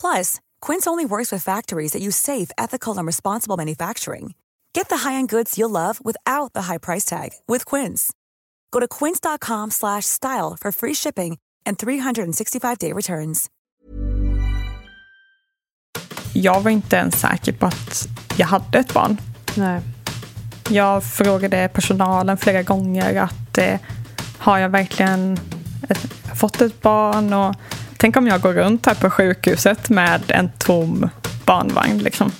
Plus, Quince only works with factories that use safe, ethical, and responsible manufacturing. Get the high-end goods you'll love without the high price tag with Quince. Go to quince.com slash style for free shipping and 365-day returns. Jag var inte ens säker på att jag hade ett barn. Nej. Jag frågade personalen flera gånger att eh, har jag verkligen ett, fått ett barn? Och tänk om jag går runt här på sjukhuset med en tom barnvagn. Liksom.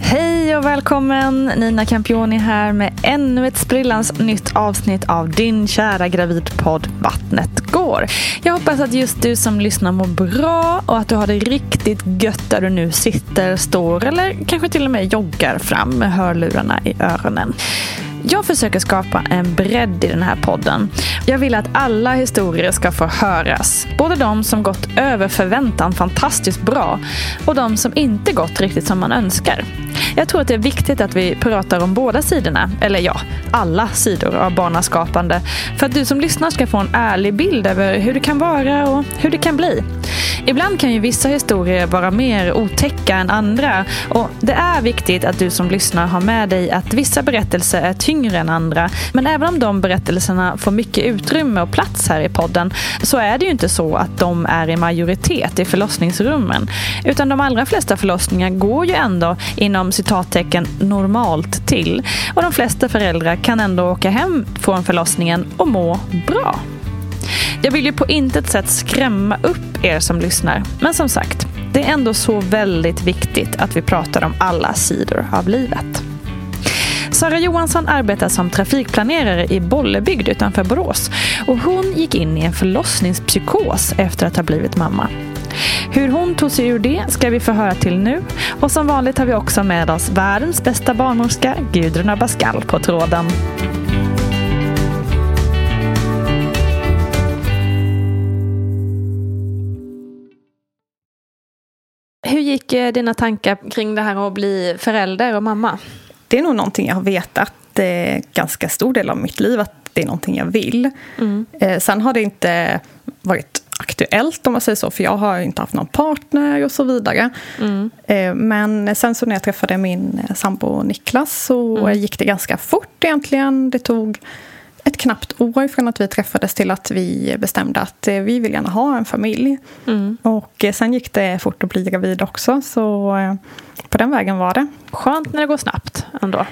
Hej och välkommen! Nina Campioni här med ännu ett sprillans nytt avsnitt av din kära gravidpodd Vattnet går. Jag hoppas att just du som lyssnar mår bra och att du har det riktigt gött där du nu sitter, står eller kanske till och med joggar fram med hörlurarna i öronen. Jag försöker skapa en bredd i den här podden. Jag vill att alla historier ska få höras. Både de som gått över förväntan fantastiskt bra och de som inte gått riktigt som man önskar. Jag tror att det är viktigt att vi pratar om båda sidorna, eller ja, alla sidor av barnaskapande. För att du som lyssnar ska få en ärlig bild över hur det kan vara och hur det kan bli. Ibland kan ju vissa historier vara mer otäcka än andra och det är viktigt att du som lyssnar har med dig att vissa berättelser är tyngre än andra. Men även om de berättelserna får mycket utrymme och plats här i podden så är det ju inte så att de är i majoritet i förlossningsrummen. Utan de allra flesta förlossningar går ju ändå inom citattecken normalt till och de flesta föräldrar kan ändå åka hem från förlossningen och må bra. Jag vill ju på intet sätt skrämma upp er som lyssnar. Men som sagt, det är ändå så väldigt viktigt att vi pratar om alla sidor av livet. Sara Johansson arbetar som trafikplanerare i Bollebygd utanför Borås och hon gick in i en förlossningspsykos efter att ha blivit mamma. Hur hon tog sig ur det ska vi få höra till nu och som vanligt har vi också med oss världens bästa barnmorska Gudrun Abascal på tråden. Hur gick eh, dina tankar kring det här att bli förälder och mamma? Det är nog någonting jag har vetat eh, ganska stor del av mitt liv att det är någonting jag vill. Mm. Eh, sen har det inte varit aktuellt om man säger så, för jag har inte haft någon partner och så vidare. Mm. Eh, men sen så när jag träffade min eh, sambo Niklas så Mm. gick det ganska fort egentligen. Det tog ett knappt år från att vi träffades till att vi bestämde att eh, vi vill gärna ha en familj. Mm. Och eh, sen gick det fort att bli gravid också, så eh, på den vägen var det. Skönt när det går snabbt ändå.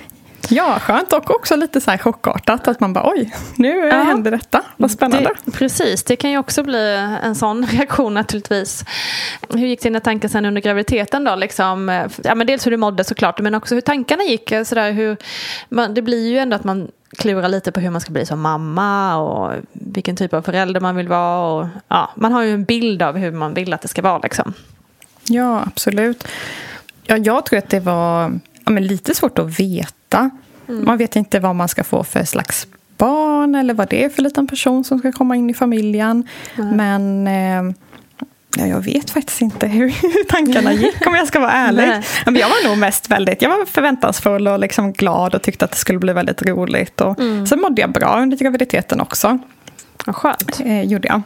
Ja, skönt och också lite så här chockartat att man bara oj, nu Ja. händer detta. Vad spännande. Det, precis, det kan ju också bli en sån reaktion naturligtvis. Hur gick dina tankar sen under graviditeten då? Liksom, ja, men dels hur du mådde såklart, men också hur tankarna gick. Sådär, hur, man, det blir ju ändå att man klurar lite på hur man ska bli som mamma och vilken typ av förälder man vill vara. Och, ja, man har ju en bild av hur man vill att det ska vara. Liksom. Ja, absolut. Ja, jag tror att det var ja, lite svårt att veta. Man vet inte vad man ska få för slags barn eller vad det är för liten person som ska komma in i familjen. Men eh, ja, jag vet faktiskt inte hur, tankarna gick om jag ska vara ärlig. Men jag var nog mest väldigt jag var förväntansfull och liksom glad och tyckte att det skulle bli väldigt roligt. Och Sen mådde jag bra under graviditeten också. Vad skönt. Eh, gjorde jag.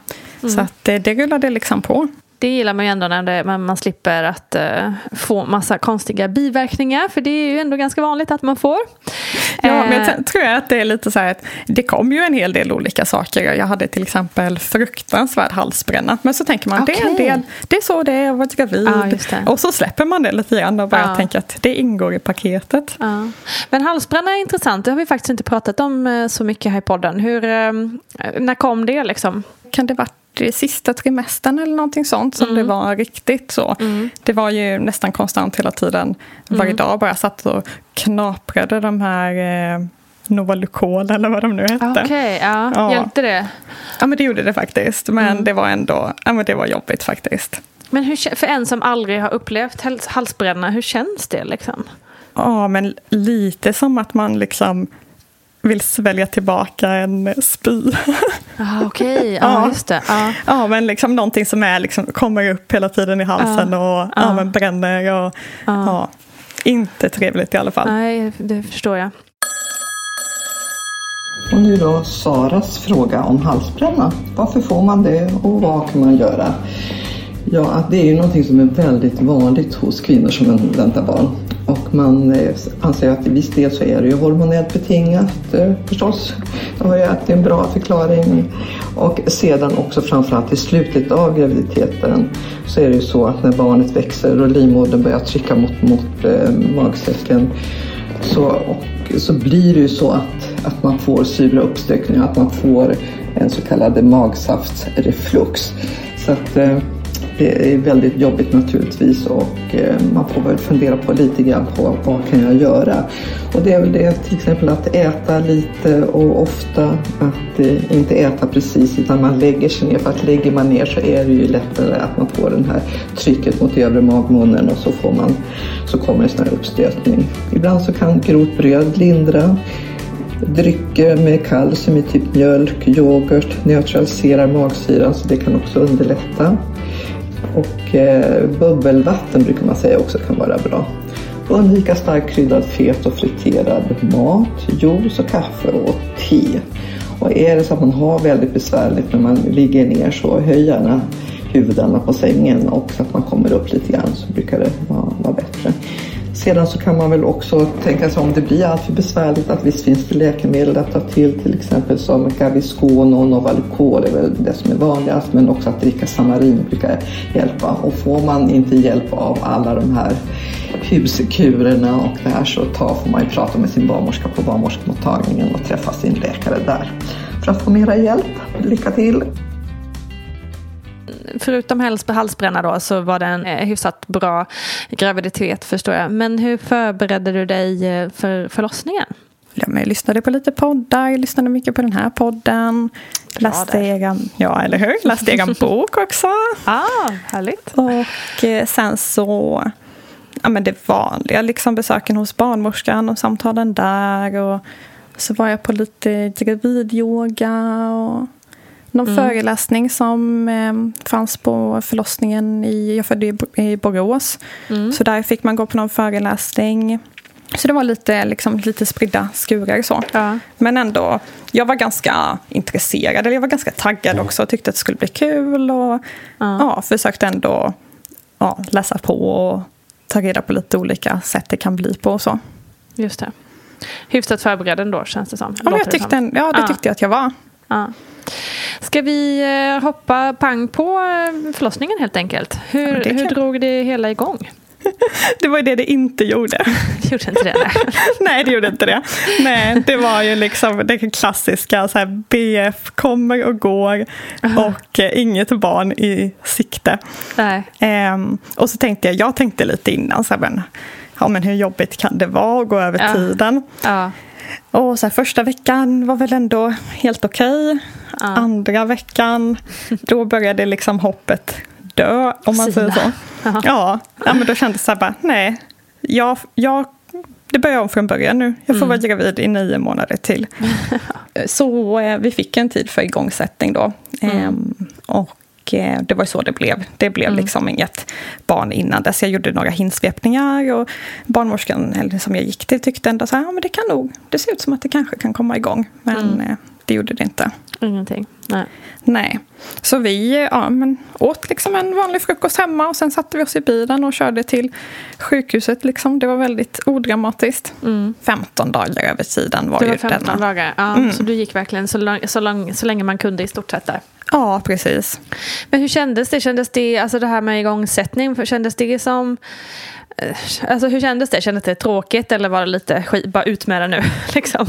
Så att, eh, det rullade liksom på. Det gillar man ju ändå när det, man, man slipper att eh, få massa konstiga biverkningar. För det är ju ändå ganska vanligt att man får. Ja, men Eh, jag t- tror att det är lite så här att det kom ju en hel del olika saker. Jag hade till exempel fruktansvärd halsbränna. Men så tänker man, det är en del, det är så det är att vara gravid. Det. Och så släpper man det lite grann och bara Ja. tänker att det ingår i paketet. Ja. Men halsbränna är intressant. Det har vi faktiskt inte pratat om eh, så mycket här i podden. Hur, eh, när kom det liksom? Kan det varit i sista trimestern eller någonting sånt som Mm. det var riktigt så. Det var ju nästan konstant hela tiden. Varje Mm. dag bara satt och knaprade de här eh, Novalucol eller vad de nu hette. Okej, ja. Ja. Hjälpte det? Ja men det gjorde det faktiskt. Men Mm. det var ändå ja, men det var jobbigt faktiskt. Men hur, för en som aldrig har upplevt hals- halsbränna, hur känns det liksom? Ja, men lite som att man liksom vill svälja tillbaka en spy. Ah, Okej, ja, Ja. just det. Ja. ja, men liksom någonting som är, liksom, kommer upp hela tiden i halsen och ja. Ja. men bränner. Och, ja. inte trevligt i alla fall. Nej, det förstår jag. Och nu då Saras fråga om halsbränna. Varför får man det och vad kan man göra? Ja, att det är ju någonting som är väldigt vanligt hos kvinnor som väntar barn. Och man eh, anser att i viss del så är det ju hormonellt betingat eh, förstås. Det har ju att det är en bra förklaring. Och sedan också framförallt i slutet av graviditeten så är det ju så att när barnet växer och livmodern börjar trycka mot, mot eh, magsäcken så, och, så blir det ju så att, att man får sura uppstökningar, att man får en så kallad magsaftsreflux. Så att eh, det är väldigt jobbigt naturligtvis och eh, man får väl fundera på lite grann på vad kan jag göra? Och det är väl det till exempel att äta lite och ofta, att eh, inte äta precis utan man lägger sig ner för att lägger man ner så är det ju lättare att man får det här trycket mot övre magmunnen och så får man så kommer en sån här uppstötning. Ibland så kan grovt bröd lindra. Drycker med kalcium i typ mjölk, yoghurt neutraliserar magsyran så det kan också underlätta. Och eh, bubbelvatten brukar man säga också kan vara bra. Undvika starkkryddad, fet och friterad mat, juice och kaffe och te. Och är det så att man har väldigt besvärligt när man ligger ner så höj gärna huvudena på sängen och så att man kommer upp lite grann så brukar det vara, vara bättre. Sedan så kan man väl också tänka sig om det blir alltför besvärligt att visst finns det läkemedel att ta till till exempel som Gaviscon och Novalucol är väl det som är vanligast men också att dricka Samarin brukar hjälpa och får man inte hjälp av alla de här huskurerna och det här så ta, får man ju prata med sin barnmorska på barnmorskemottagningen och träffa sin läkare där för att få mera hjälp. Lycka till! Förutom hals- halsbränna då så var det en eh, hyfsat bra graviditet förstår jag. Men hur förberedde du dig eh, för förlossningen? Jag lyssnade på lite poddar, jag lyssnade mycket på den här podden. Läste där. egen, ja, eller hur? Läste egen bok också. Ah, härligt. Och eh, sen så, ja men det vanliga, liksom besöken hos barnmorskan och samtalen där. Och så var jag på lite gravidyoga och någon föreläsning som eh, fanns på förlossningen i, jag födde i, i Borås. Så där fick man gå på någon föreläsning. Så det var lite, liksom, lite spridda skurar så. Ja. Men ändå, jag var ganska intresserad, eller jag var ganska taggad också tyckte att det skulle bli kul. Och ja. försökte ändå ja, läsa på och ta reda på lite olika sätt det kan bli på och så. Just det. Hyfsat förberedd ändå känns det som. Ja, jag tyckte, som. ja det Ja. tyckte jag att jag var. Ska vi eh, hoppa pang på eh, förlossningen helt enkelt? Hur, Ja, det hur drog det hela igång? Det var ju det det inte gjorde. Gjorde inte det? Nej. Nej, det gjorde inte det. Nej, det var ju liksom det klassiska, så här, BF kommer och går och eh, inget barn i sikte. Ehm, och så tänkte jag, jag tänkte lite innan, så här, men, ja, men hur jobbigt kan det vara att gå över Ja. tiden? Ja. Och så här, första veckan var väl ändå helt okej. Andra veckan, då började liksom hoppet dö, om man säger så. Sina. Ja, ja, men då kändes det så här bara, nej, jag, jag, det börjar om från början nu. Jag får vara gravid i nio månader till. så eh, vi fick en tid för igångsättning då. Ehm, och eh, det var ju så det blev. Det blev liksom inget barn innan dess. Jag gjorde några hinsvepningar och barnmorskan som jag gick till tyckte ändå så här, ja men det kan nog, det ser ut som att det kanske kan komma igång. Men eh, det gjorde det inte. Ingenting. Nej. Nej. Så vi ja, men åt liksom en vanlig frukost hemma och sen satte vi oss i bilen och körde till sjukhuset. Liksom. Det var väldigt odramatiskt. 15 dagar över tiden var Det ju var 15 denna. dagar. Ja, Mm. Så du gick verkligen så, lång, så, lång, så länge man kunde i stort sett där. Ja, precis. Men hur kändes det? Kändes det, alltså det här med igångsättning, kändes det som... eh, Alltså hur kändes det? Kändes det tråkigt eller var det lite skit, bara ut med det nu? Liksom?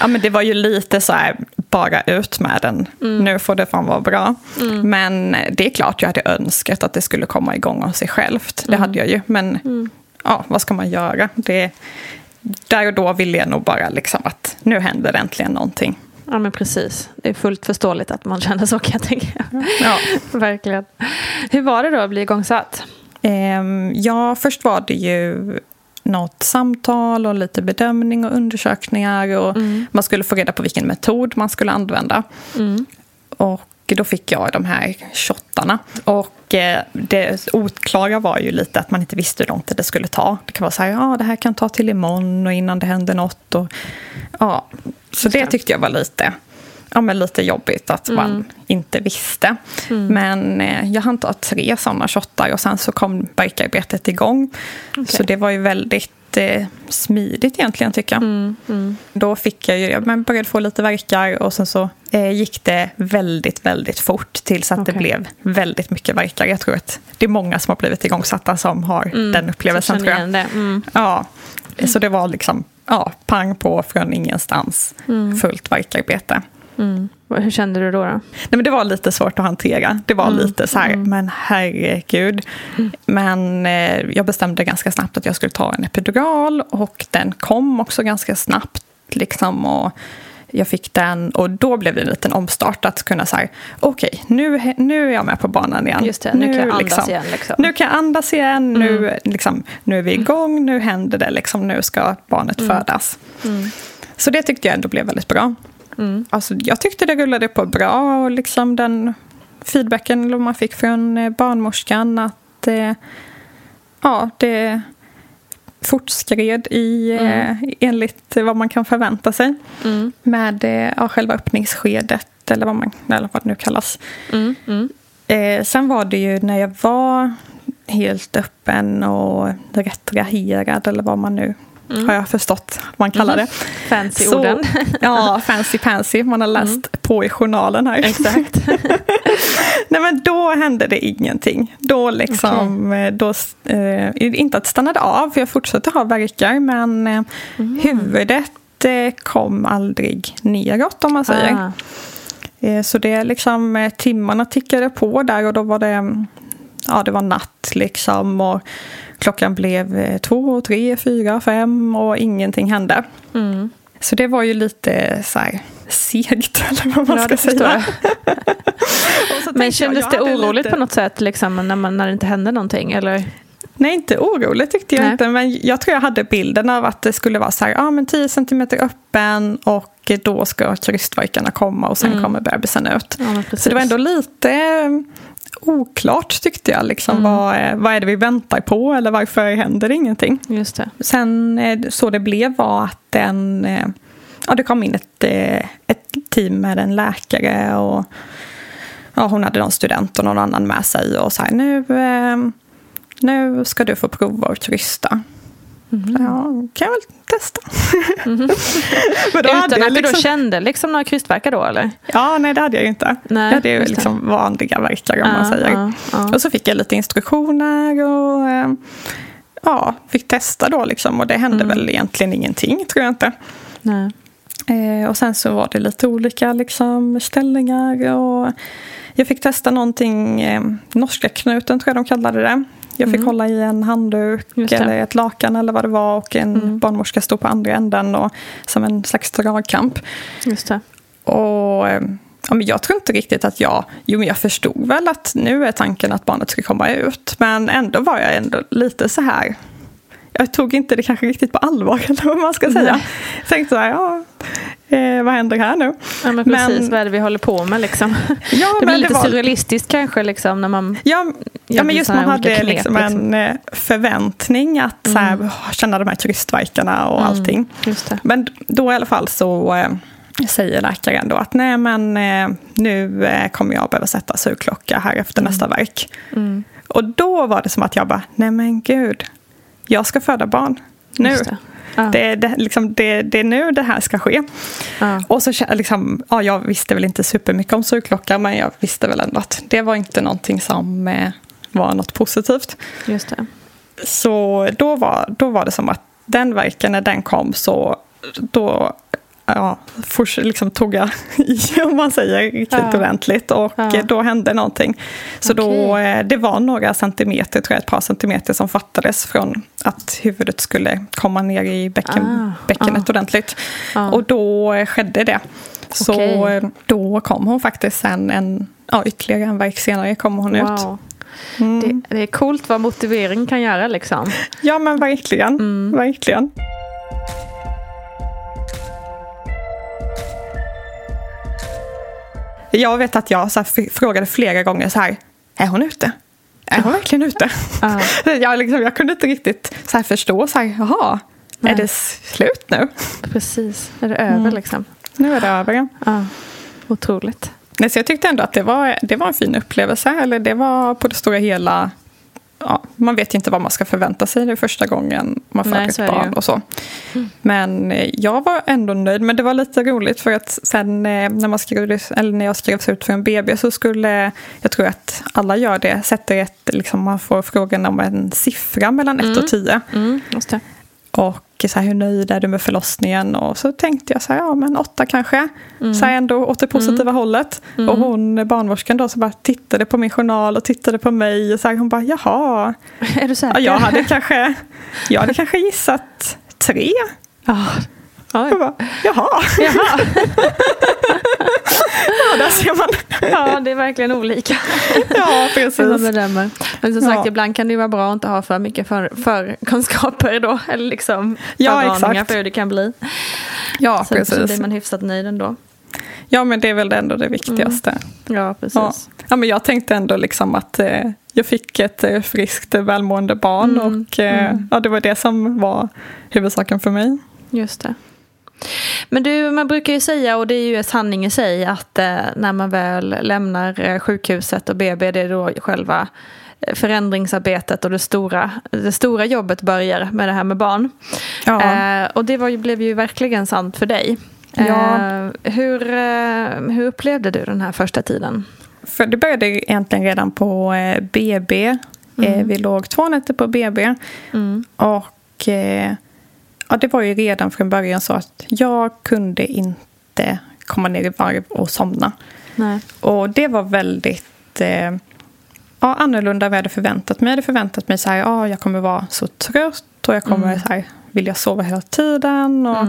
Ja, men det var ju lite så här, bara ut med den. Mm. Nu får det fan vara bra. Men det är klart jag hade önskat att det skulle komma igång av sig självt. Mm. Det hade jag ju. Men ja, vad ska man göra? Det, där och då ville jag nog bara liksom att nu händer det äntligen någonting. Ja men precis. Det är fullt förståeligt att man känner så kan jag tänka. Ja. Verkligen. Hur var det då att bli igångsatt? Ehm, ja, först var det ju något samtal och lite bedömning och undersökningar. Och Man skulle få reda på vilken metod man skulle använda. Och då fick jag de här shottarna. Och det oklara var ju lite att man inte visste hur lång tid det skulle ta. Det kan vara så här, ja det här kan ta till imorgon och innan det händer något. Och, ja. Så det tyckte jag var lite, ja, men lite jobbigt att man inte visste. Men eh, jag hann ta tre sådana shottar och sen så kom verkarbetet igång. Så det var ju väldigt eh, smidigt egentligen tycker jag. Då fick jag ju, jag började få lite verkar och sen så eh, gick det väldigt, väldigt fort tills att det Okej. blev väldigt mycket verkar. Jag tror att det är många som har blivit igångsatta som har den upplevelsen. Tror jag. det. Mm. Ja, så det var liksom ja, pang på från ingenstans. Fullt verkarbete. Hur kände du då? då? Nej, men det var lite svårt att hantera. Det var lite så här, men herregud. Men eh, jag bestämde ganska snabbt att jag skulle ta en epidural och den kom också ganska snabbt. Liksom, och jag fick den och då blev det en liten omstart att kunna säga okej, nu, nu är jag med på banan igen. Just det, nu kan jag andas igen, liksom. Nu kan jag andas igen, nu, liksom, nu är vi igång, nu händer det, liksom, nu ska barnet födas. Så det tyckte jag ändå blev väldigt bra. Alltså, jag tyckte det rullade på bra och liksom den feedbacken man fick från eh, barnmorskan att eh, ja, det fortskred i, eh, enligt vad man kan förvänta sig med eh, ja, själva öppningsskedet eller vad, man, eller vad det nu kallas. Eh, sen var det ju när jag var helt öppen och retraherad eller vad man nu har jag förstått att man kallar det. Fancy Så- orden. Ja, fancy pansy. Man har läst på i journalen här. Exakt. Nej, men då hände det ingenting. Då liksom, eh, då, eh, inte att det stannade av, för jag fortsatte ha verkar, men eh, huvudet eh, kom aldrig neråt om man säger. Ah. Eh, Så det liksom, eh, timmarna tickade på där och då var det, mm, ja det var natt liksom och klockan blev eh, två, tre, fyra, fem och ingenting hände. Mm. Så det var ju lite så här segt eller vad man Ja, ska det säga. jag. Men jag, kändes jag det hade oroligt lite- på något sätt liksom, när, man, när det inte hände någonting? Eller? Nej, inte oroligt tyckte jag Nej. inte. Men jag tror jag hade bilden av att det skulle vara så här, ja men 10 cm öppen och då ska krystverkarna komma och sen kommer bebisen ut. Mm. Ja, så det var ändå lite oklart tyckte jag. Liksom, Mm. vad, är- vad är det vi väntar på eller varför händer ingenting? Just det. Sen eh, så det blev var att den, eh, ja, det kom in ett, eh, ett team med en läkare och ja, hon hade någon student och någon annan med sig och sa nu, eh, nu ska du få prova att krysta. Ja, kan jag väl testa. Men då Utan att du då liksom- kände liksom några krystvärkar då eller? Ja, nej det hade jag ju inte. Nej, jag hade ju just det. liksom vanliga verkar om Ja, man säger. ja, ja. Och så fick jag lite instruktioner och eh, ja, fick testa då liksom. Och det hände Mm. väl egentligen ingenting tror jag inte. Nej. Eh, och sen så var det lite olika liksom, ställningar. Och jag fick testa någonting, eh, norska knuten tror jag de kallade det. Jag fick hålla i en handduk Mm. Mm. eller ett lakan eller vad det var och en barnmorska stod på andra änden och, som en slags dragkamp. Just det. Och eh, ja, men jag tror inte riktigt att jag... Jo, men jag förstod väl att nu är tanken att barnet ska komma ut. Men ändå var jag ändå lite så här... Jag tog inte det kanske riktigt på allvar, eller vad man ska säga. Jag tänkte så här, ja, eh, vad händer här nu? Ja, men precis, vad är det vi håller på med liksom? Ja, det blir men lite var- surrealistiskt kanske liksom när man... Ja, ja men just man hade knep, liksom liksom. en eh, förväntning att så här, åh, känna de här krystverkarna och allting. Just det. Men då i alla fall så eh, säger läkaren då att nej men eh, nu eh, kommer jag behöva sätta sugklocka här efter nästa verk. Och då var det som att jag bara, nej men gud, jag ska föda barn. Nu. Ja. Det, är det, liksom, det, det är nu det här ska ske. Ja. Och så liksom, ja, jag visste väl inte supermycket om sugklocka men jag visste väl ändå att det var inte någonting som eh, var något positivt. Just det. Så då var, då var det som att den verken när den kom så då ja, fors, liksom tog jag i om man säger riktigt Ja. ordentligt och Ja. då hände någonting. Så då, Okej. eh, det var några centimeter, tror jag, ett par centimeter som fattades från att huvudet skulle komma ner i bäcken, Ah, bäckenet ordentligt. Ah. Och då eh, skedde det. Så Okej. eh, då kom hon faktiskt sen en, ja, ytterligare en verk senare kom hon ut. Wow. Det, det är coolt vad motivering kan göra liksom. Ja men verkligen, Mm. verkligen. Jag vet att jag så frågade flera gånger så här, är hon ute? Är hon verkligen ute? Ja. jag, liksom, jag kunde inte riktigt så förstå, så här, jaha, Nej. är det slut nu? Precis, är det över liksom? Nu är det över. Ja. Otroligt. Nej, så jag tyckte ändå att det var, det var en fin upplevelse. Eller det var på det stora hela... Ja, man vet ju inte vad man ska förvänta sig det första gången man föder ett barn och så. Men eh, jag var ändå nöjd. Men det var lite roligt för att sen eh, när, man skrevs, eller när jag skrevs ut för en BB så skulle, jag tror att alla gör det, sätter ett, liksom, man får frågan om en siffra mellan 1 och 10. Mm, just Och så här, hur nöjd är du med förlossningen? Och så tänkte jag så här, ja men åtta kanske. Så här ändå åt det positiva hållet. Och hon, barnmorskan då, så bara tittade på min journal och tittade på mig. Och så här, hon bara, jaha. Är du säker? Ja, jag, hade kanske, jag hade kanske gissat tre. Ja. Jag Ja. bara, jaha. Jaha. Ja, där ser man. ja, det är verkligen olika. Ja, man precis. bedömer. Men som sagt, Ja. ibland kan det ju vara bra att inte ha för mycket för, för då. Eller liksom Ja, exakt. för hur det kan bli. Ja, Så, så precis. blir man hyfsat nöjd ändå. Ja, men det är väl ändå det viktigaste. Ja, precis. Ja. ja, men jag tänkte ändå liksom att eh, jag fick ett eh, friskt, eh, välmående barn Mm, och eh, ja, det var det som var huvudsaken för mig. Just det. Men du, man brukar ju säga, och det är ju en sanning i sig, att eh, när man väl lämnar eh, sjukhuset och BB, det är då själva eh, förändringsarbetet och det stora, det stora jobbet börjar med det här med barn. Ja. Och det var blev ju verkligen sant för dig. Ja. Hur, hur upplevde du den här första tiden? För det började egentligen redan på BB. Eh, vi låg två nätter på BB. Mm. Och ja, det var ju redan från början så att jag kunde inte komma ner i varv och somna. Nej. Och det var väldigt eh, ja, annorlunda vad jag hade förväntat mig. Jag hade förväntat mig så här, ja, jag kommer vara så trött och jag kommer så här, vilja sova hela tiden. Och,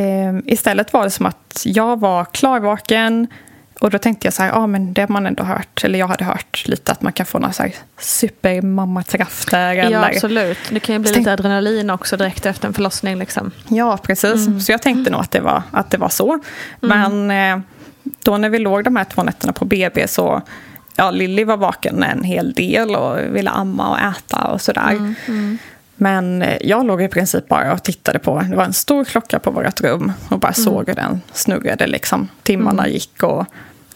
eh, istället var det som att jag var klarvaken och då tänkte jag så här, ja men det har man ändå hört, eller jag hade hört lite att man kan få några så här supermammakrafter. Ja, eller, absolut. Det kan ju bli Så tänk- lite adrenalin också direkt efter en förlossning. Liksom. Ja, precis. Så jag tänkte nog att det var, att det var så. Men eh, då när vi låg de här två nätterna på BB så ja, Lilly var vaken en hel del och ville amma och äta och sådär. Men eh, jag låg i princip bara och tittade på, det var en stor klocka på vårt rum och bara såg hur den snurrade liksom. Timmarna gick och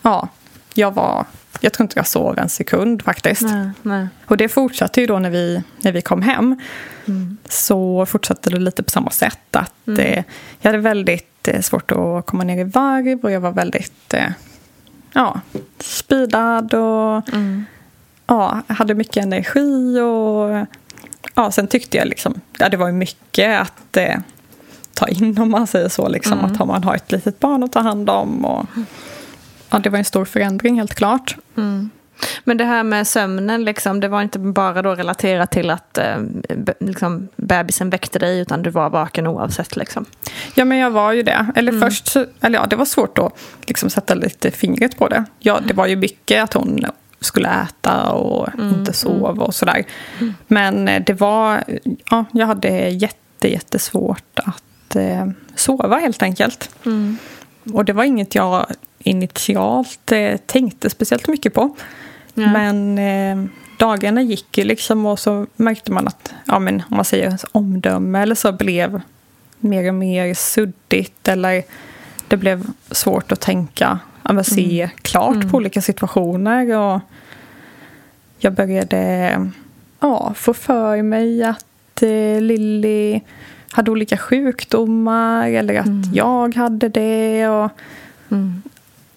ja, jag var, jag tror inte jag sov en sekund faktiskt. Nej, nej. Och det fortsatte ju då när vi, när vi kom hem. Så fortsatte det lite på samma sätt. Att eh, jag hade väldigt eh, svårt att komma ner i varv och jag var väldigt eh, ja, speedad och ja, hade mycket energi. Och, ja, sen tyckte jag liksom, ja, det var ju mycket att eh, ta in om man säger så. Liksom, Att man har ett litet barn att ta hand om. Och, ja, det var en stor förändring helt klart. Men det här med sömnen, liksom, det var inte bara då relaterat till att eh, be, liksom, bebisen väckte dig, utan du var vaken oavsett. Liksom. Ja, men jag var ju det. Eller först, så- eller ja, det var svårt att liksom sätta lite fingret på det. Ja, det var ju mycket att hon skulle äta och inte sova och sådär. Men eh, det var, ja, jag hade jätte, jättesvårt att eh, sova helt enkelt. Och det var inget jag initialt eh, tänkte speciellt mycket på. Men eh, dagarna gick ju liksom och så märkte man att, ja men om man säger ens omdöme eller så blev mer och mer suddigt eller det blev svårt att tänka, men se klart på olika situationer och jag började ja, få för mig att eh, Lilly hade olika sjukdomar eller att jag hade det och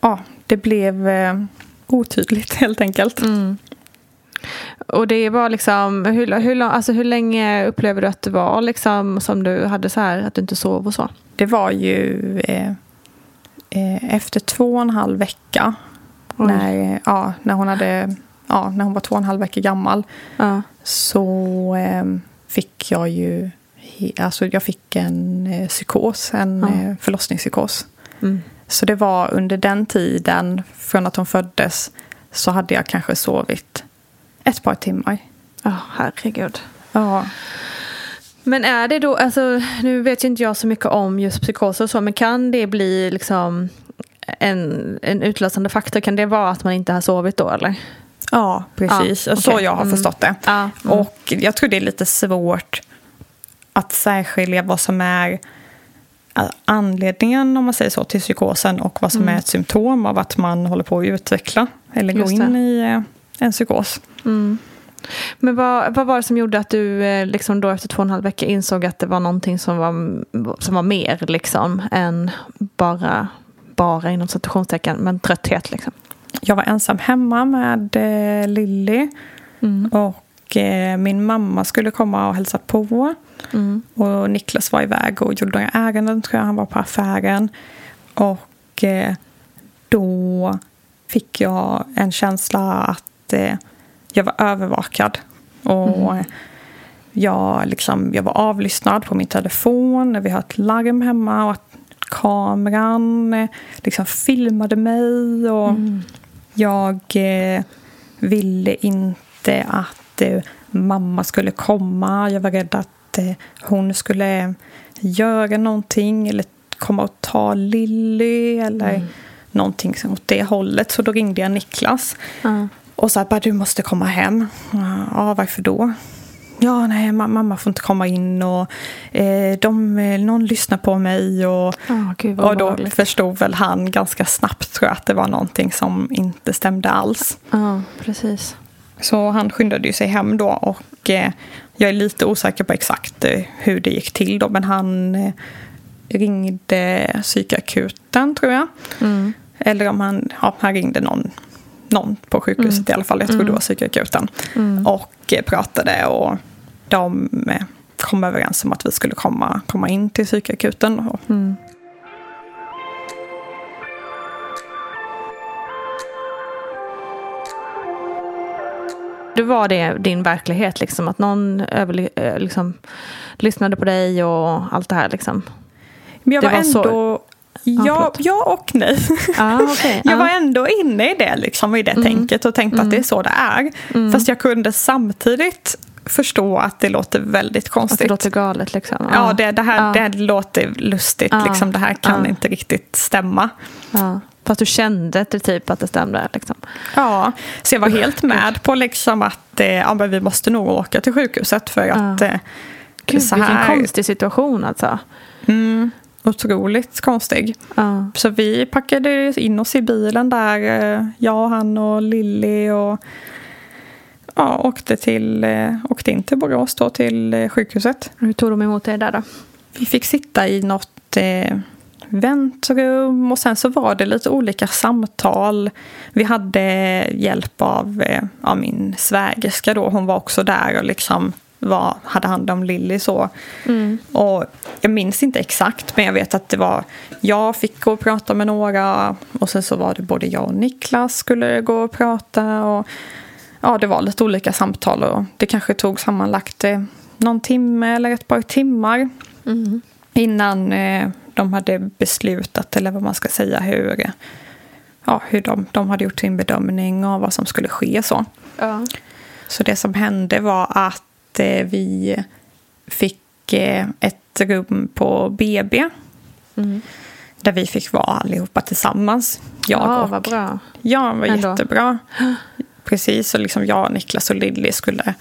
ja, det blev eh, otydligt helt enkelt. Och det var liksom, hur, hur, alltså, hur länge upplever du att det var liksom, som du hade så här, att du inte sov och så? Det var ju eh, efter två och en halv vecka när, ja, när, hon hade, ja, när hon var två och en halv vecka gammal Ja. så eh, fick jag ju alltså jag fick en eh, psykos, en eh, förlossningspsykos. Mm. Så det var under den tiden, från att hon föddes, så hade jag kanske sovit ett par timmar. Ja, herregud. Ja, Men är det då, alltså, nu vet ju inte jag så mycket om just psykos och så, men kan det bli liksom en, en utlösande faktor? Kan det vara att man inte har sovit då eller? ja precis. Ja, Så jag har Mm. förstått det. Ja, mm. Och jag tror det är lite svårt att särskilja vad som är anledningen, om man säger så, till psykosen och vad som är ett symptom av att man håller på att utveckla eller gå in i eh, en psykos. Men vad, vad var det som gjorde att du eh, liksom då efter två och en halv vecka insåg att det var någonting som var, som var mer liksom än bara, bara inom citationstecken, men trötthet liksom? Jag var ensam hemma med eh, Lilly och eh, min mamma skulle komma och hälsa på. Och Niklas var iväg och gjorde några ärenden, tror jag. Han var på affären. Och eh, då fick jag en känsla att eh, jag var övervakad. Och eh, jag, liksom, jag var avlyssnad på min telefon. Vi har ett larm hemma och att kameran eh, liksom filmade mig. Och Jag eh, ville inte att eh, mamma skulle komma. Jag var rädd att eh, hon skulle göra någonting eller komma och ta Lilly eller någonting som åt det hållet. Så då ringde jag Niklas och sa att du måste komma hem. Ja, varför då? Ja, nej, ma- mamma får inte komma in och eh, de, eh, någon lyssnar på mig. Och, Ja, gud, och då obehagligt. förstod väl han ganska snabbt tror jag att det var någonting som inte stämde alls. Ja, precis. Så han skyndade ju sig hem då och eh, jag är lite osäker på exakt eh, hur det gick till då. Men han eh, ringde psykakuten tror jag. Eller om han, ja, han ringde någon, någon på sjukhuset i alla fall. Jag tror det var psykakuten. Och eh, pratade och de eh, kom överens om att vi skulle komma, komma in till psykakuten. Och, Det var det din verklighet, liksom, att någon överli- eh, liksom, lyssnade på dig och allt det här. Liksom. Men jag Det var, var så- ändå... Ja, ja och nej. Ah, okay. Jag var ändå inne i det, liksom, i det Mm. tänket och tänkte att det är så det är. Fast jag kunde samtidigt förstå att det låter väldigt Att konstigt. det låter galet. Liksom. Ja, det, det, här, Ja. det här låter lustigt. Ja. Liksom, det här kan Ja. inte riktigt stämma. Ja. Fast du kände det typ att det stämde. Liksom. Ja, så jag var helt med på liksom att eh, ja, men vi måste nog åka till sjukhuset för att eh, Gud, så vilken här... konstig situation alltså. Mm. Otroligt konstig. Ja. Så vi packade in oss i bilen där, eh, jag, han och Lilly och ja, åkte, till, eh, åkte in till Borås då till eh, sjukhuset. Hur tog de emot er där då? Vi fick sitta i något eh, väntrum och sen så var det lite olika samtal. Vi hade hjälp av eh, ja, min svägerska då, hon var också där och liksom var, hade hand om Lilly så. Och jag minns inte exakt men jag vet att det var jag fick gå och prata med några och sen så var det både jag och Niklas skulle gå och prata och ja det var lite olika samtal och det kanske tog sammanlagt eh, någon timme eller ett par timmar innan eh, de hade beslutat eller vad man ska säga hur, ja, hur de, de hade gjort sin bedömning av vad som skulle ske så. Ja. Så det som hände var att vi fick eh, ett rum på BB. Där vi fick vara allihopa tillsammans. Jag ja, och, vad bra. Ja, det var Ändå. jättebra. Precis, och liksom jag, Niklas och Lilly skulle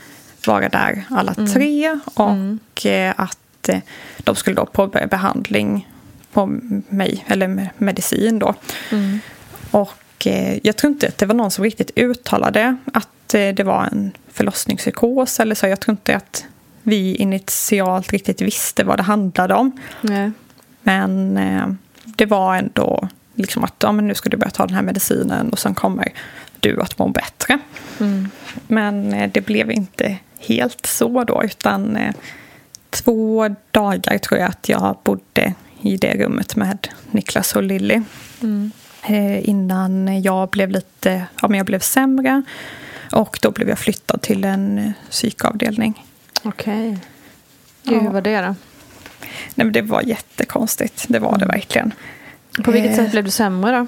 vara där alla tre. Och eh, att eh, de skulle då påbörja behandling på mig, eller med medicin då. Och eh, jag tror inte att det var någon som riktigt uttalade att eh, det var en förlossningspsykos eller så. Jag tror inte att vi initialt riktigt visste vad det handlade om. Nej. Men eh, det var ändå liksom att ja, men nu ska du börja ta den här medicinen och sen kommer du att må bättre. Men eh, det blev inte helt så då utan eh, två dagar tror jag att jag bodde i det rummet med Niklas och Lilly. Eh, innan jag blev lite, ja men jag blev sämre och då blev jag flyttad till en eh, psykavdelning. Okej. Gud, hur Ja. var det då? Nej men det var jättekonstigt, det var det verkligen. På vilket Eh, sätt blev du sämre då?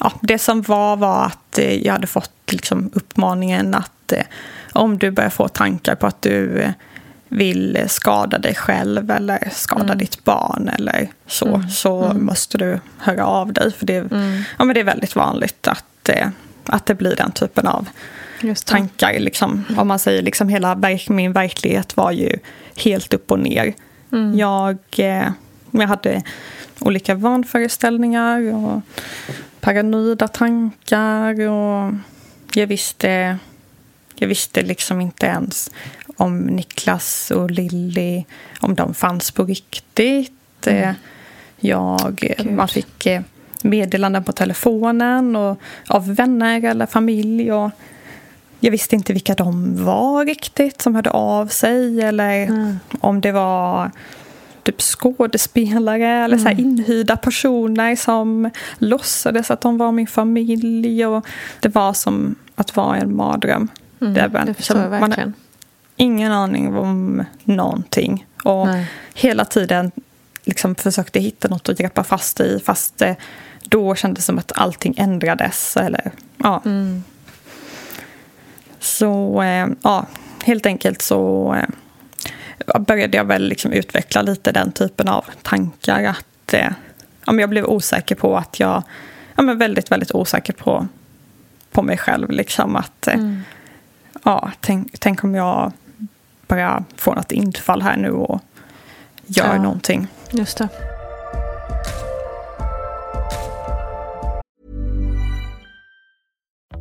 Ja, det som var var att eh, jag hade fått liksom uppmaningen att eh, om du börjar få tankar på att du eh, vill skada dig själv eller skada ditt barn eller så, så måste du höra av dig. För det, ja, men det är väldigt vanligt att, att det blir den typen av. tankar. Liksom, om man säger liksom hela verk, min verklighet var ju helt upp och ner. Jag, eh, jag hade olika vanföreställningar och paranoida tankar. Och jag visste, jag visste liksom inte ens om Niklas och Lilly, om de fanns på riktigt. Eh, Jag, Gud. man fick eh, meddelanden på telefonen och av vänner eller familj. Och jag visste inte vilka de var riktigt som hörde av sig eller om det var typ skådespelare eller så här inhyrda personer som låtsades att de var min familj. Och det var som att vara en mardröm. Det var- det förstår jag man har verkligen. ingen aning om någonting. Och Nej. hela tiden liksom försökte hitta något att greppa fast i fast det då kändes som att allting ändrades. Eller, ja. Så eh, ja, helt enkelt så eh, började jag väl liksom utveckla lite den typen av tankar. Att eh, ja, men jag blev osäker på att jag, ja, men väldigt, väldigt osäker på, på mig själv. Liksom att, eh, ja, tänk, tänk om jag bara får något infall här nu och gör Ja. någonting. Just det.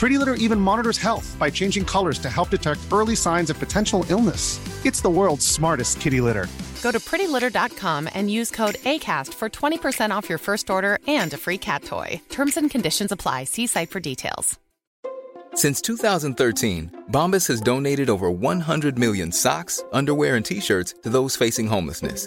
Pretty Litter even monitors health by changing colors to help detect early signs of potential illness. It's the world's smartest kitty litter. Go to prettylitter.com and use code ACAST for 20% off your first order and a free cat toy. Terms and conditions apply. See site for details. Since 2013, Bombas has donated over 100 million socks, underwear, and t shirts to those facing homelessness.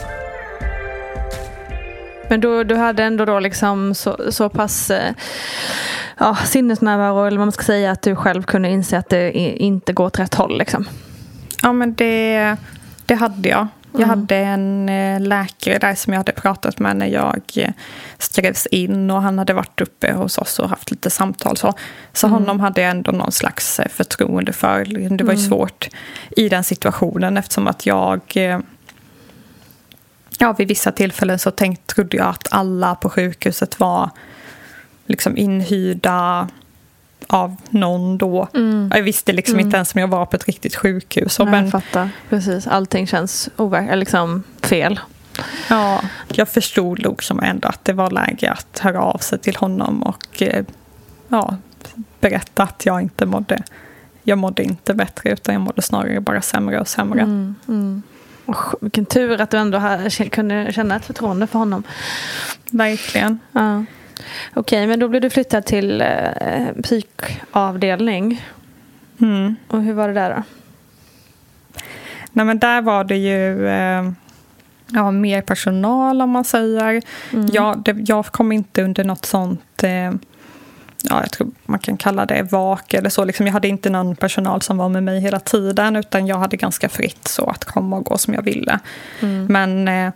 Men du, du hade ändå då liksom så, så pass eh, ja, sinnesnärvaro, eller vad man ska säga, att du själv kunde inse att det inte går åt rätt håll. Liksom. Ja, men det, det hade jag. Jag mm. hade en eh, läkare där som jag hade pratat med när jag eh, skrevs in och han hade varit uppe hos oss och haft lite samtal. Så, så mm. honom hade jag ändå någon slags förtroende för. Det var ju mm. svårt i den situationen eftersom att jag ja, vid vissa tillfällen så tänkt, trodde jag att alla på sjukhuset var liksom inhyrda av någon då. Mm. Jag visste liksom mm. inte ens om jag var på ett riktigt sjukhus. Nej, men, jag fattar. Precis. Allting känns overk- liksom fel. Ja, jag förstod nog som ändå att det var läge att höra av sig till honom och eh, ja, berätta att jag inte mådde jag mådde inte bättre utan jag mådde snarare bara sämre och sämre. Mm, mm. Vilken tur att du ändå kunde känna ett förtroende för honom. Verkligen. Ja. Okej, okay, men då blev du flyttad till eh, psykavdelning. Mm. Och hur var det där då? Nej, men där var det ju eh, ja, mer personal om man säger. Mm. Jag, det, jag kom inte under något sånt eh, ja, jag tror man kan kalla det vak eller så. Liksom jag hade inte någon personal som var med mig hela tiden utan jag hade ganska fritt så att komma och gå som jag ville. Mm. Men eh,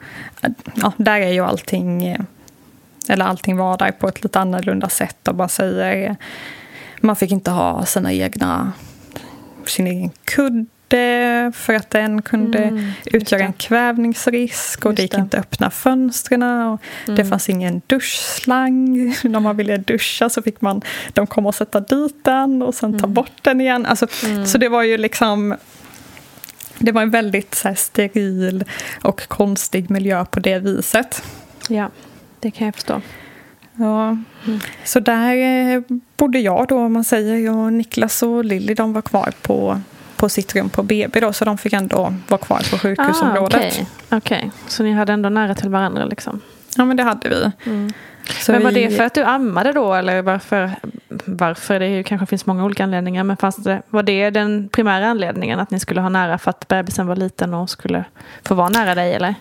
ja, där är ju allting, eh, eller allting var där på ett lite annorlunda sätt och bara säger man fick inte ha sina egna sin egen kudde för att den kunde mm, utgöra en kvävningsrisk och det gick det. inte att öppna fönstren. Och mm. Det fanns ingen duschslang. När man ville duscha så fick man de komma och sätta dit den och sen ta mm. bort den igen. Alltså, mm. Så det var ju liksom det var en väldigt så här, steril och konstig miljö på det viset. Ja, det kan jag förstå. Ja. Mm. Så där eh, bodde jag då, om man säger. Jag, och Niklas och Lilly de var kvar på på sitt rum på BB då, så de fick ändå vara kvar på sjukhusområdet. Ah, Okej, okay. okay. så ni hade ändå nära till varandra liksom? Ja, men det hade vi. Mm. men var vi... det för att du ammade då eller varför? Varför? Det kanske finns många olika anledningar. Men fanns det, var det den primära anledningen att ni skulle ha nära för att bebisen var liten och skulle få vara nära dig eller?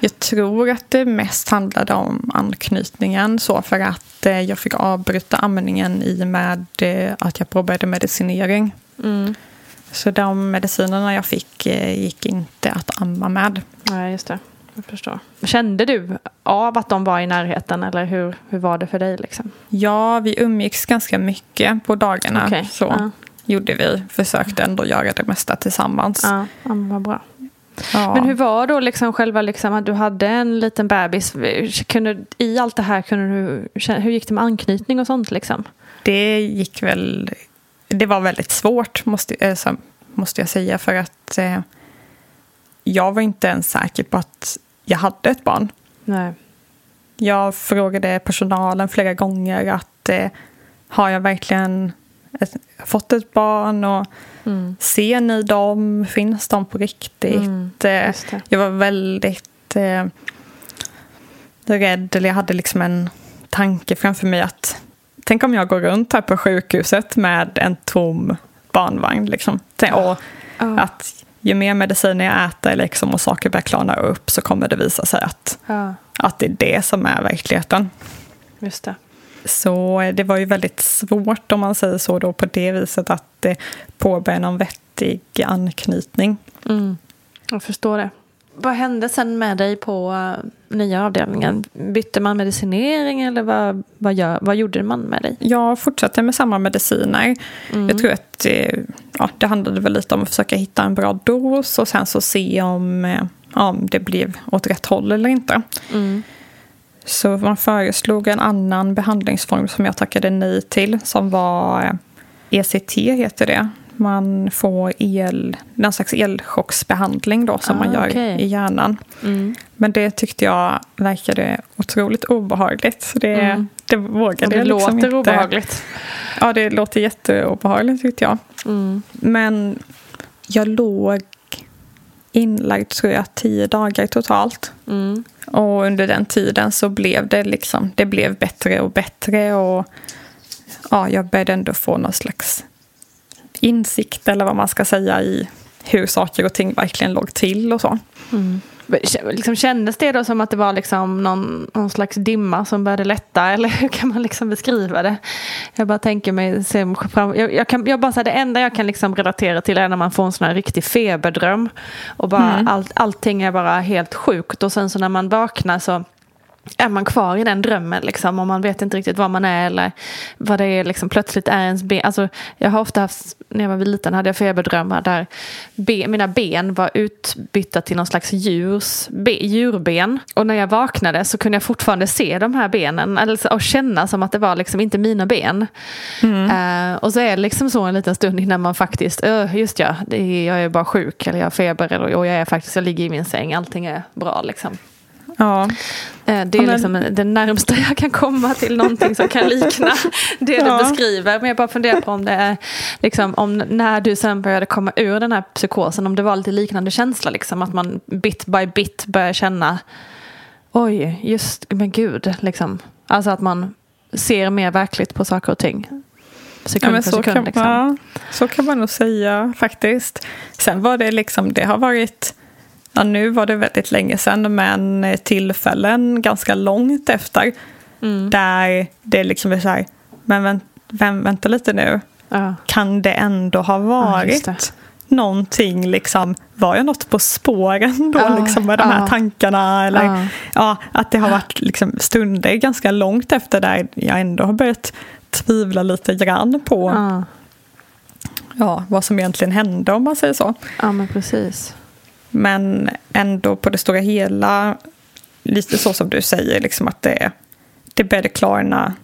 Jag tror att det mest handlade om anknytningen så för att eh, jag fick avbryta amningen i och med eh, att jag påbörjade medicinering. Mm. Så de medicinerna jag fick eh, gick inte att amma med. Nej, just det. Jag förstår. Kände du av att de var i närheten eller hur, hur var det för dig? Liksom? Ja, vi umgicks ganska mycket på dagarna. Okay. Så ja. gjorde vi. Försökte ändå göra det mesta tillsammans. Ja, ja vad bra. Ja. Men hur var då liksom själva liksom att du hade en liten bebis? Kunde, I allt det här, kunde du, hur gick det med anknytning och sånt? Liksom? Det gick väl det var väldigt svårt, måste, äh, måste jag säga, för att eh, jag var inte ens säker på att jag hade ett barn. Nej. Jag frågade personalen flera gånger att eh, har jag verkligen ett, fått ett barn och mm. ser ni dem? Finns de på riktigt? Mm, jag var väldigt eh, rädd, eller jag hade liksom en tanke framför mig att tänk om jag går runt här på sjukhuset med en tom barnvagn. Liksom. Och att ju mer mediciner jag äter liksom, och saker börjar klarna upp så kommer det visa sig att, att det är det som är verkligheten. Just det. Så det var ju väldigt svårt om man säger så då på det viset att eh, påbörja någon vettig anknytning. Mm. Jag förstår det. Vad hände sen med dig på uh, nya avdelningen? Bytte man medicinering eller vad, vad, gör, vad gjorde man med dig? Jag fortsatte med samma mediciner. Mm. Jag tror att ja, det handlade väl lite om att försöka hitta en bra dos och sen så se om, eh, om det blev åt rätt håll eller inte. Mm. Så man föreslog en annan behandlingsform som jag tackade nej till som var ECT eh, e heter det man får el, någon slags elchocksbehandling då, som ah, man gör okay. i hjärnan. Mm. Men det tyckte jag verkade otroligt obehagligt. Så det, mm. det vågade jag liksom inte. Det låter obehagligt. Ja, det låter jätteobehagligt tyckte jag. Mm. Men jag låg inlagd tror jag tio dagar totalt. Mm. Och under den tiden så blev det liksom, det blev bättre och bättre. Och ja, jag började ändå få någon slags insikt eller vad man ska säga i hur saker och ting verkligen låg till och så. Mm. Liksom kändes det då som att det var liksom någon, någon slags dimma som började lätta eller hur kan man liksom beskriva det? Jag bara tänker mig, jag, jag, kan, jag bara det enda jag kan liksom relatera till är när man får en sån här riktig feberdröm och bara mm. all, allting är bara helt sjukt och sen så när man vaknar så är man kvar i den drömmen liksom och man vet inte riktigt var man är eller vad det är liksom plötsligt är ens ben. Alltså, jag har ofta haft, när jag var liten hade jag feberdrömmar där be, mina ben var utbytta till någon slags djurs, be, djurben. Och när jag vaknade så kunde jag fortfarande se de här benen eller, och känna som att det var liksom inte mina ben. Mm. Uh, och så är det liksom så en liten stund innan man faktiskt, uh, just ja, är, jag är bara sjuk eller jag har feber eller, och jag är faktiskt, jag ligger i min säng, allting är bra liksom. Ja. Eh, det är liksom det närmsta jag kan komma till någonting som kan likna det ja. du beskriver. Men jag bara funderar på om det är, liksom, om när du sen började komma ur den här psykosen, om det var lite liknande känsla, liksom, att man bit by bit börjar känna, oj, just, men gud, liksom. Alltså att man ser mer verkligt på saker och ting. Sekund ja, för sekund. Kan, liksom. ja, så kan man nog säga faktiskt. Sen var det liksom, det har varit ja, nu var det väldigt länge sedan, men tillfällen ganska långt efter. Mm. Där det liksom är så här, men vänt, vem, vänta lite nu. Ja. Kan det ändå ha varit ja, någonting, liksom, var jag något på spåren då ja, liksom, med de här tankarna? Eller, ja. att det har varit liksom, stunder ganska långt efter där jag ändå har börjat tvivla lite grann på ja. vad som egentligen hände om man säger så. Ja, men precis. Men ändå på det stora hela, lite så som du säger, liksom att det, det började klarna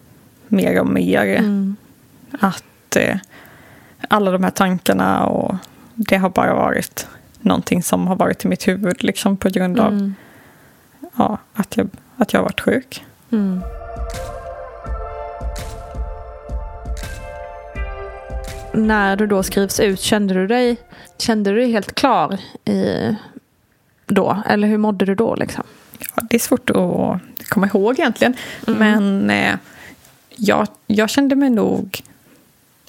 mer och mer. Mm. Att eh, alla de här tankarna och det har bara varit någonting som har varit i mitt huvud liksom på grund av mm. ja, att, jag, att jag har varit sjuk. Mm. När du då skrivs ut, kände du dig Kände du dig helt klar i, då? Eller hur mådde du då? Liksom? Ja, det är svårt att komma ihåg egentligen. Mm. Men eh, jag, jag kände mig nog...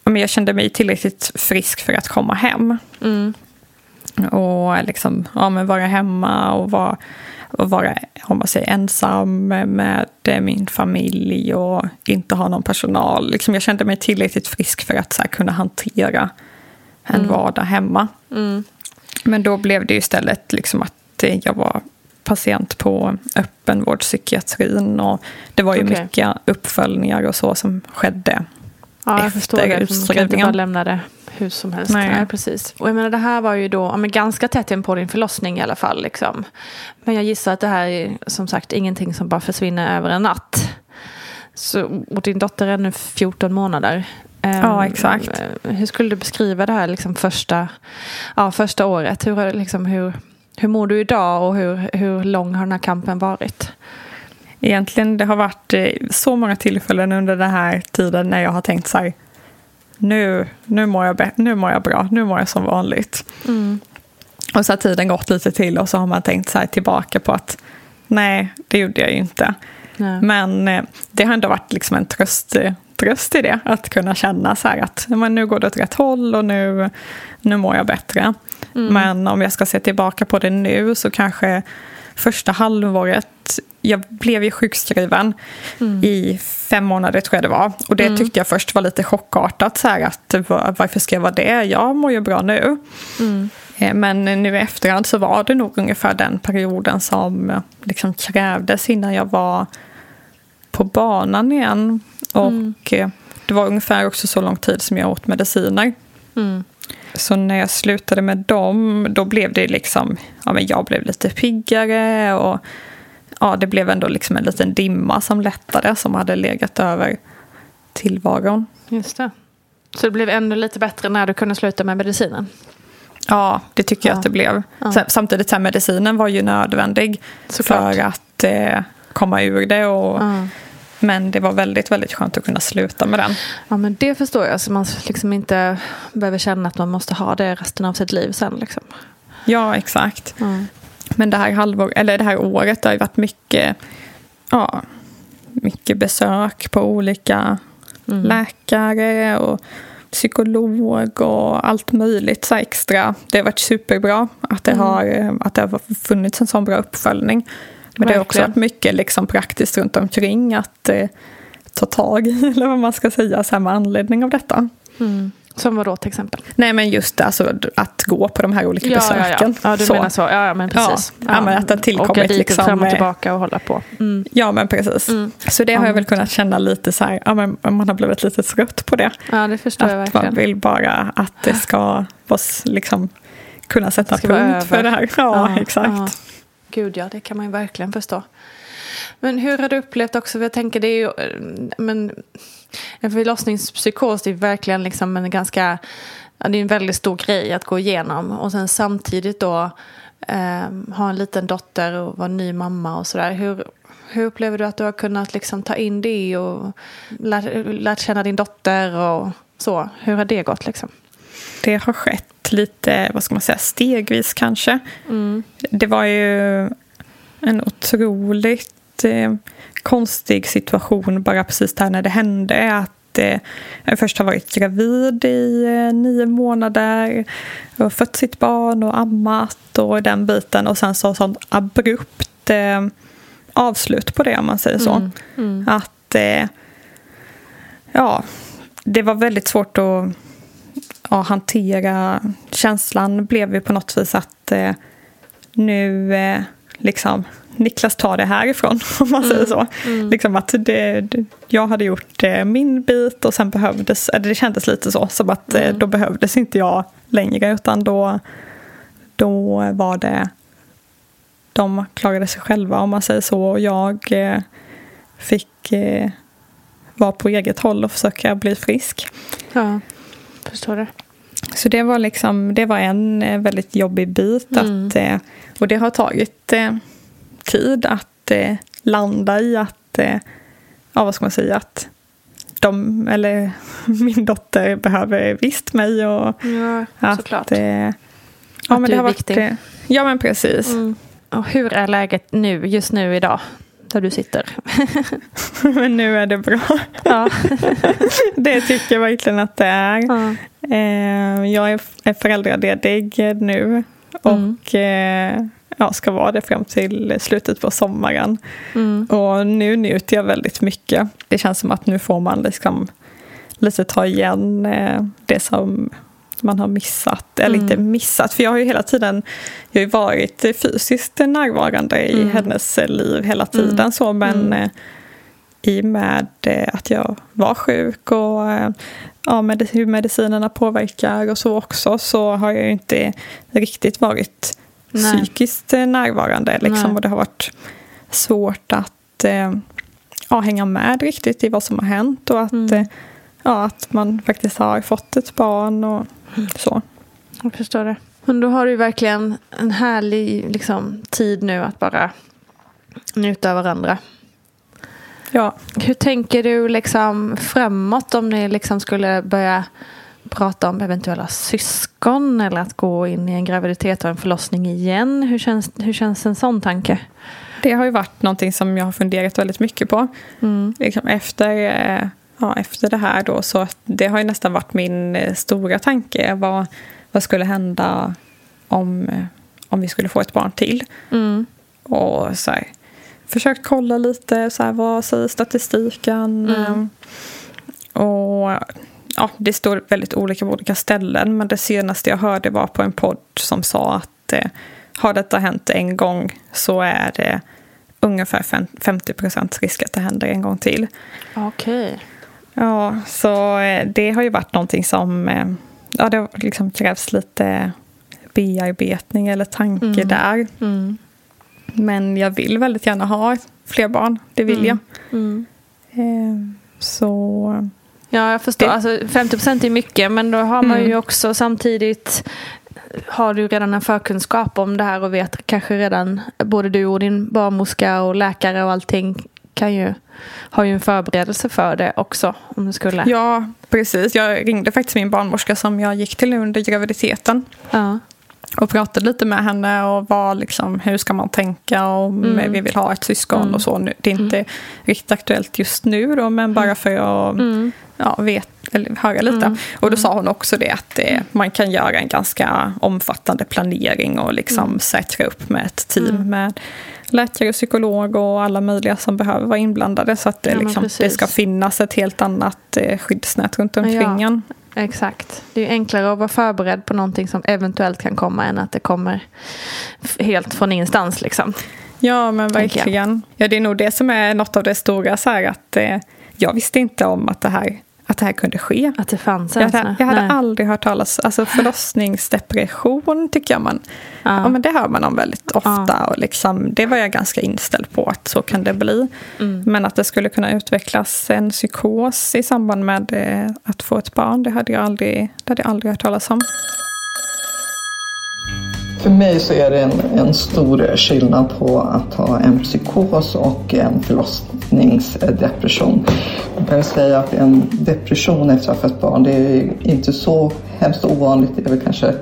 Jag kände mig tillräckligt frisk för att komma hem. Mm. Och liksom, ja, men vara hemma och vara, och vara om man säger, ensam med min familj och inte ha någon personal. Liksom, jag kände mig tillräckligt frisk för att så här, kunna hantera en mm. vardag hemma. Mm. Men då blev det istället liksom att jag var patient på öppenvårdspsykiatrin och det var ju okay. mycket uppföljningar och så som skedde ja, jag efter utskrivningen. Hur som helst. Nej. Nej. precis. Och jag menar det här var ju då ja, men ganska tätt in på din förlossning i alla fall. Liksom. Men jag gissar att det här är som sagt ingenting som bara försvinner över en natt. Så, och din dotter är nu 14 månader. Ja, ehm, exakt. Hur skulle du beskriva det här liksom första, ja, första året? Hur, liksom, hur, hur mår du idag och hur, hur lång har den här kampen varit? Egentligen det har varit eh, så många tillfällen under den här tiden när jag har tänkt så här, nu, nu, mår jag nu mår jag bra, nu mår jag som vanligt. Mm. Och så har tiden gått lite till och så har man tänkt så tillbaka på att nej, det gjorde jag ju inte. Nej. Men eh, det har ändå varit liksom en tröst, eh, tröst i det, att kunna känna så att men nu går det åt rätt håll och nu, nu mår jag bättre. Mm. Men om jag ska se tillbaka på det nu så kanske första halvåret, jag blev ju sjukskriven Mm. i fem månader tror jag det var. Och det tyckte jag först var lite chockartat, så här, att var- varför ska jag vara det? Jag mår ju bra nu. Mm. Eh, Men nu i efterhand så var det nog ungefär den perioden som liksom krävdes innan jag var på banan igen. Och eh, det var ungefär också så lång tid som jag åt mediciner. Mm. Så när jag slutade med dem, då blev det liksom, ja men jag blev lite piggare och ja, det blev ändå liksom en liten dimma som lättade som hade legat över tillvaron. Just det. Så det blev ännu lite bättre när du kunde sluta med medicinen? Ja, det tycker jag Ja. att det blev. Ja. Samtidigt så här, medicinen var ju nödvändig Såklart. för att eh, komma ur det. Och, Ja. Men det var väldigt, väldigt skönt att kunna sluta med den. Ja, men det förstår jag. Så man liksom inte behöver känna att man måste ha det resten av sitt liv sen. Liksom. Ja, exakt. Mm. Men det här, halvår, eller det här året har ju varit mycket, ja, mycket besök på olika Mm. läkare och psykolog och allt möjligt så extra. Det har varit superbra att det, Mm. har, eh, att det har funnits en sån bra uppföljning. Men det har också Verkligen. varit mycket liksom praktiskt runt omkring att eh, ta tag i, eller vad man ska säga, så här med anledning av detta. Mm. Som vad då till exempel? Nej men just alltså, att gå på de här olika besöken. Ja, ja. ja du Så. menar så. Ja, ja men precis. Ja, ja, men att det tillkommit Åka dit liksom, fram och eh, tillbaka och hålla på. Mm. Ja, men precis. Mm. Så det har Ja, jag väl kunnat känna lite så här, ja, men man har blivit lite trött på det. Ja, det förstår jag Att man verkligen. vill bara att det ska vara, liksom, kunna sätta punkt för det här. Ja, exakt. ja. Gud ja, det kan man ju verkligen förstå. Men hur har du upplevt också, för jag tänker det är ju, eh, men en förlossningspsykos är verkligen liksom en ganska, det är en väldigt stor grej att gå igenom. Och sen samtidigt då eh, ha en liten dotter och vara ny mamma och sådär. Hur, hur upplever du att du har kunnat liksom ta in det och lärt, lärt känna din dotter och så? Hur har det gått liksom? Det har skett lite, vad ska man säga, stegvis kanske. Mm. Det var ju en otroligt eh, konstig situation bara precis där när det hände. Att eh, jag först har varit gravid i eh, nio månader och fött sitt barn och ammat och den biten. Och sen så sånt abrupt eh, avslut på det om man säger så. Mm. Mm. Att eh, ja, det var väldigt svårt att ja, hantera. Känslan blev ju på något vis att eh, nu eh, liksom Niklas tar det härifrån om man säger så. Liksom att det, jag hade gjort eh, min bit och sen behövdes, eller det kändes lite så som att eh, då behövdes inte jag längre utan då, då var det de klarade sig själva om man säger så och jag eh, fick eh, vara på eget håll och försöka bli frisk. Ja, förstår det. Så det var liksom, det var en eh, väldigt jobbig bit. Mm. Att, eh, och det har tagit eh, tid att landa i att, ja vad ska man säga, att de, eller min dotter behöver visst mig och Ja, att, såklart. ja, Att men du det är har varit, viktig. Ja men precis. Mm. Och hur är läget nu, just nu idag, där du sitter? men nu är det bra. Ja. det tycker jag verkligen att det är. Ja. Eh, jag är, föräldraledig nu och eh, ja, ska vara det fram till slutet på sommaren. Mm. Och nu njuter jag väldigt mycket. Det känns som att nu får man liksom lite ta igen eh, det som man har missat. Eller Mm. inte missat, för jag har ju hela tiden jag har ju varit fysiskt närvarande i Mm. hennes liv hela tiden. Mm. Så, men Mm. eh, i och med eh, att jag var sjuk och eh, ja, med hur medicinerna påverkar och så också så har jag ju inte riktigt varit Nej. psykiskt närvarande. Liksom, Nej. och det har varit svårt att ja, hänga med riktigt i vad som har hänt och att, Mm. ja, att man faktiskt har fått ett barn och så. Jag förstår det. Men då har du verkligen en härlig liksom, tid nu att bara njuta av varandra. Ja. Hur tänker du liksom framåt om ni liksom skulle börja prata om eventuella syskon eller att gå in i en graviditet och en förlossning igen? Hur känns, hur känns en sån tanke? Det har ju varit någonting som jag har funderat väldigt mycket på. Mm. Liksom efter, eh, ja, efter det här då, så det har ju nästan varit min eh, stora tanke. Vad, vad skulle hända om, eh, om vi skulle få ett barn till? Mm. Och så här, försökt kolla lite, så här, vad säger statistiken? Mm. Och ja, det står väldigt olika på olika ställen. Men det senaste jag hörde var på en podd som sa att eh, har detta hänt en gång så är det ungefär fem- 50 procents risk att det händer en gång till. Okej. Ja, så eh, det har ju varit någonting som eh, ja, det har liksom krävs lite bearbetning eller tanke Mm. där. Mm. Men jag vill väldigt gärna ha fler barn, det vill jag. Mm. Eh, så Ja, jag förstår. Det- Alltså, 50 procent är mycket, men då har man ju Mm. också samtidigt har du redan en förkunskap om det här och vet kanske redan både du och din barnmorska och läkare och allting kan ju har ju en förberedelse för det också om du skulle. ja, precis. Jag ringde faktiskt min barnmorska som jag gick till under graviditeten. Ja. Och pratade lite med henne och var liksom, hur ska man tänka om Mm. vi vill ha ett syskon Mm. och så. Det är inte riktigt aktuellt just nu då, men bara för att Mm. ja, vet, eller höra lite. Mm. Och då sa hon också det att det, man kan göra en ganska omfattande planering och liksom Mm. säkra upp med ett team Mm. med läkare, psykolog och alla möjliga som behöver vara inblandade. Så att det, Ja, liksom, det ska finnas ett helt annat eh, skyddsnät runt omkring Ja. Exakt. Det är enklare att vara förberedd på någonting som eventuellt kan komma än att det kommer helt från ingenstans. Liksom. Ja, men verkligen. Ja, det är nog det som är något av det stora. Så här, att, eh, jag visste inte om att det här, att det här kunde ske. Att det fanns Jag hade, jag hade aldrig hört talas alltså förlossningsdepression tycker jag man, ja. Ja. men det hör man om väldigt ofta. Och liksom, det var jag ganska inställd på att så kan det bli. Mm. Men att det skulle kunna utvecklas en psykos i samband med eh, att få ett barn, det hade jag aldrig, det hade jag aldrig hört talas om. För mig så är det en, en stor skillnad på att ha en psykos och en förlossningsdepression. Jag kan säga att en depression efter att ha fött barn, det är inte så hemskt ovanligt. Det är väl kanske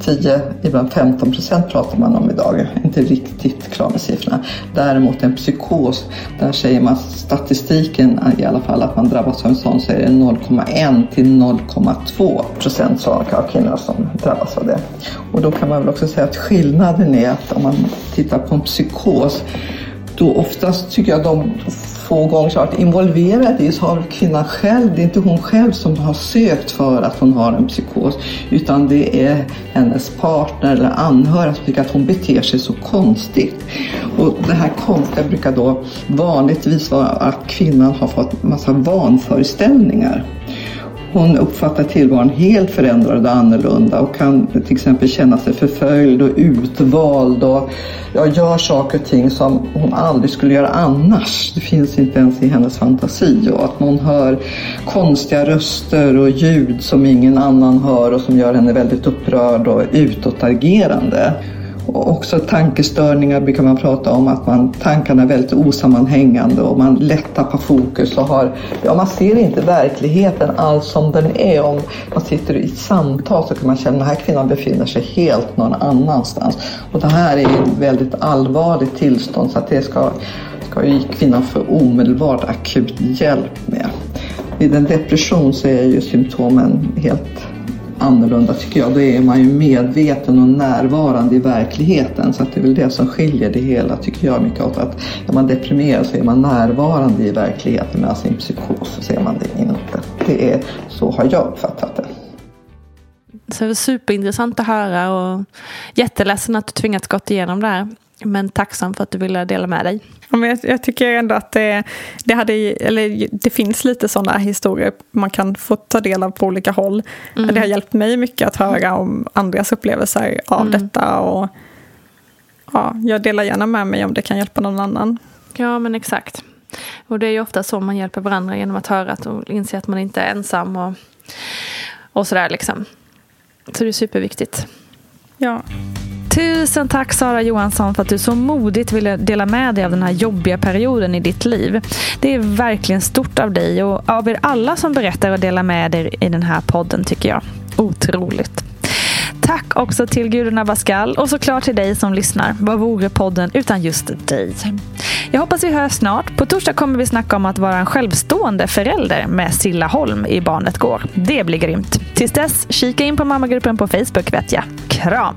10, ibland 15 procent pratar man om idag. Jag är inte riktigt klar med siffrorna. Däremot en psykos, där säger man statistiken i alla fall att man drabbas av en sån så är det 0,1 till 0,2 procent av kvinnor som drabbas av det. Och då kan man väl också säga att skillnaden är att om man tittar på en psykos då oftast tycker jag de få gånger så jag varit involverad i så har kvinnan själv, det är inte hon själv som har sökt för att hon har en psykos utan det är hennes partner eller anhöriga som tycker att hon beter sig så konstigt. Och det här konstiga brukar då vanligtvis vara att kvinnan har fått massa vanföreställningar. Hon uppfattar tillvaron helt förändrad och annorlunda och kan till exempel känna sig förföljd och utvald och ja, gör saker och ting som hon aldrig skulle göra annars. Det finns inte ens i hennes fantasi och att hon hör konstiga röster och ljud som ingen annan hör och som gör henne väldigt upprörd och utåtagerande. Och också tankestörningar brukar man prata om att man, tankarna är väldigt osammanhängande och man lätt tappar fokus och har, ja man ser inte verkligheten alls som den är. Om man sitter i ett samtal så kan man känna att den här kvinnan befinner sig helt någon annanstans. Och det här är ett väldigt allvarligt tillstånd så att det ska, ska ju kvinnan få omedelbart akut hjälp med. Vid en depression så är ju symptomen helt annorlunda tycker jag. Då är man ju medveten och närvarande i verkligheten. Så att det är väl det som skiljer det hela tycker jag mycket åt. Att är man deprimerad så är man närvarande i verkligheten medan i en psykos så ser man det inte. Det är, så har jag uppfattat det. Så det var superintressant att höra och jätteledsen att du tvingats gått igenom det här. Men tacksam för att du ville dela med dig. Ja, men jag, jag tycker ändå att det, det, hade, eller det finns lite sådana historier man kan få ta del av på olika håll. Mm. Det har hjälpt mig mycket att höra om andras upplevelser av Mm. detta. Och, ja, jag delar gärna med mig om det kan hjälpa någon annan. Ja, men exakt. Och det är ju ofta så man hjälper varandra genom att höra att och inse att man inte är ensam och, och sådär liksom. Så det är superviktigt. Ja. Tusen tack Sara Johansson för att du så modigt ville dela med dig av den här jobbiga perioden i ditt liv. Det är verkligen stort av dig och av er alla som berättar och delar med er i den här podden tycker jag. Otroligt. Tack också till Gudrun Abascal och såklart till dig som lyssnar. Vad vore podden utan just dig? Jag hoppas vi hörs snart. På torsdag kommer vi snacka om att vara en självstående förälder med Silla Holm i Barnet Går. Det blir grymt. Tills dess, kika in på mammagruppen på Facebook vet jag. Kram!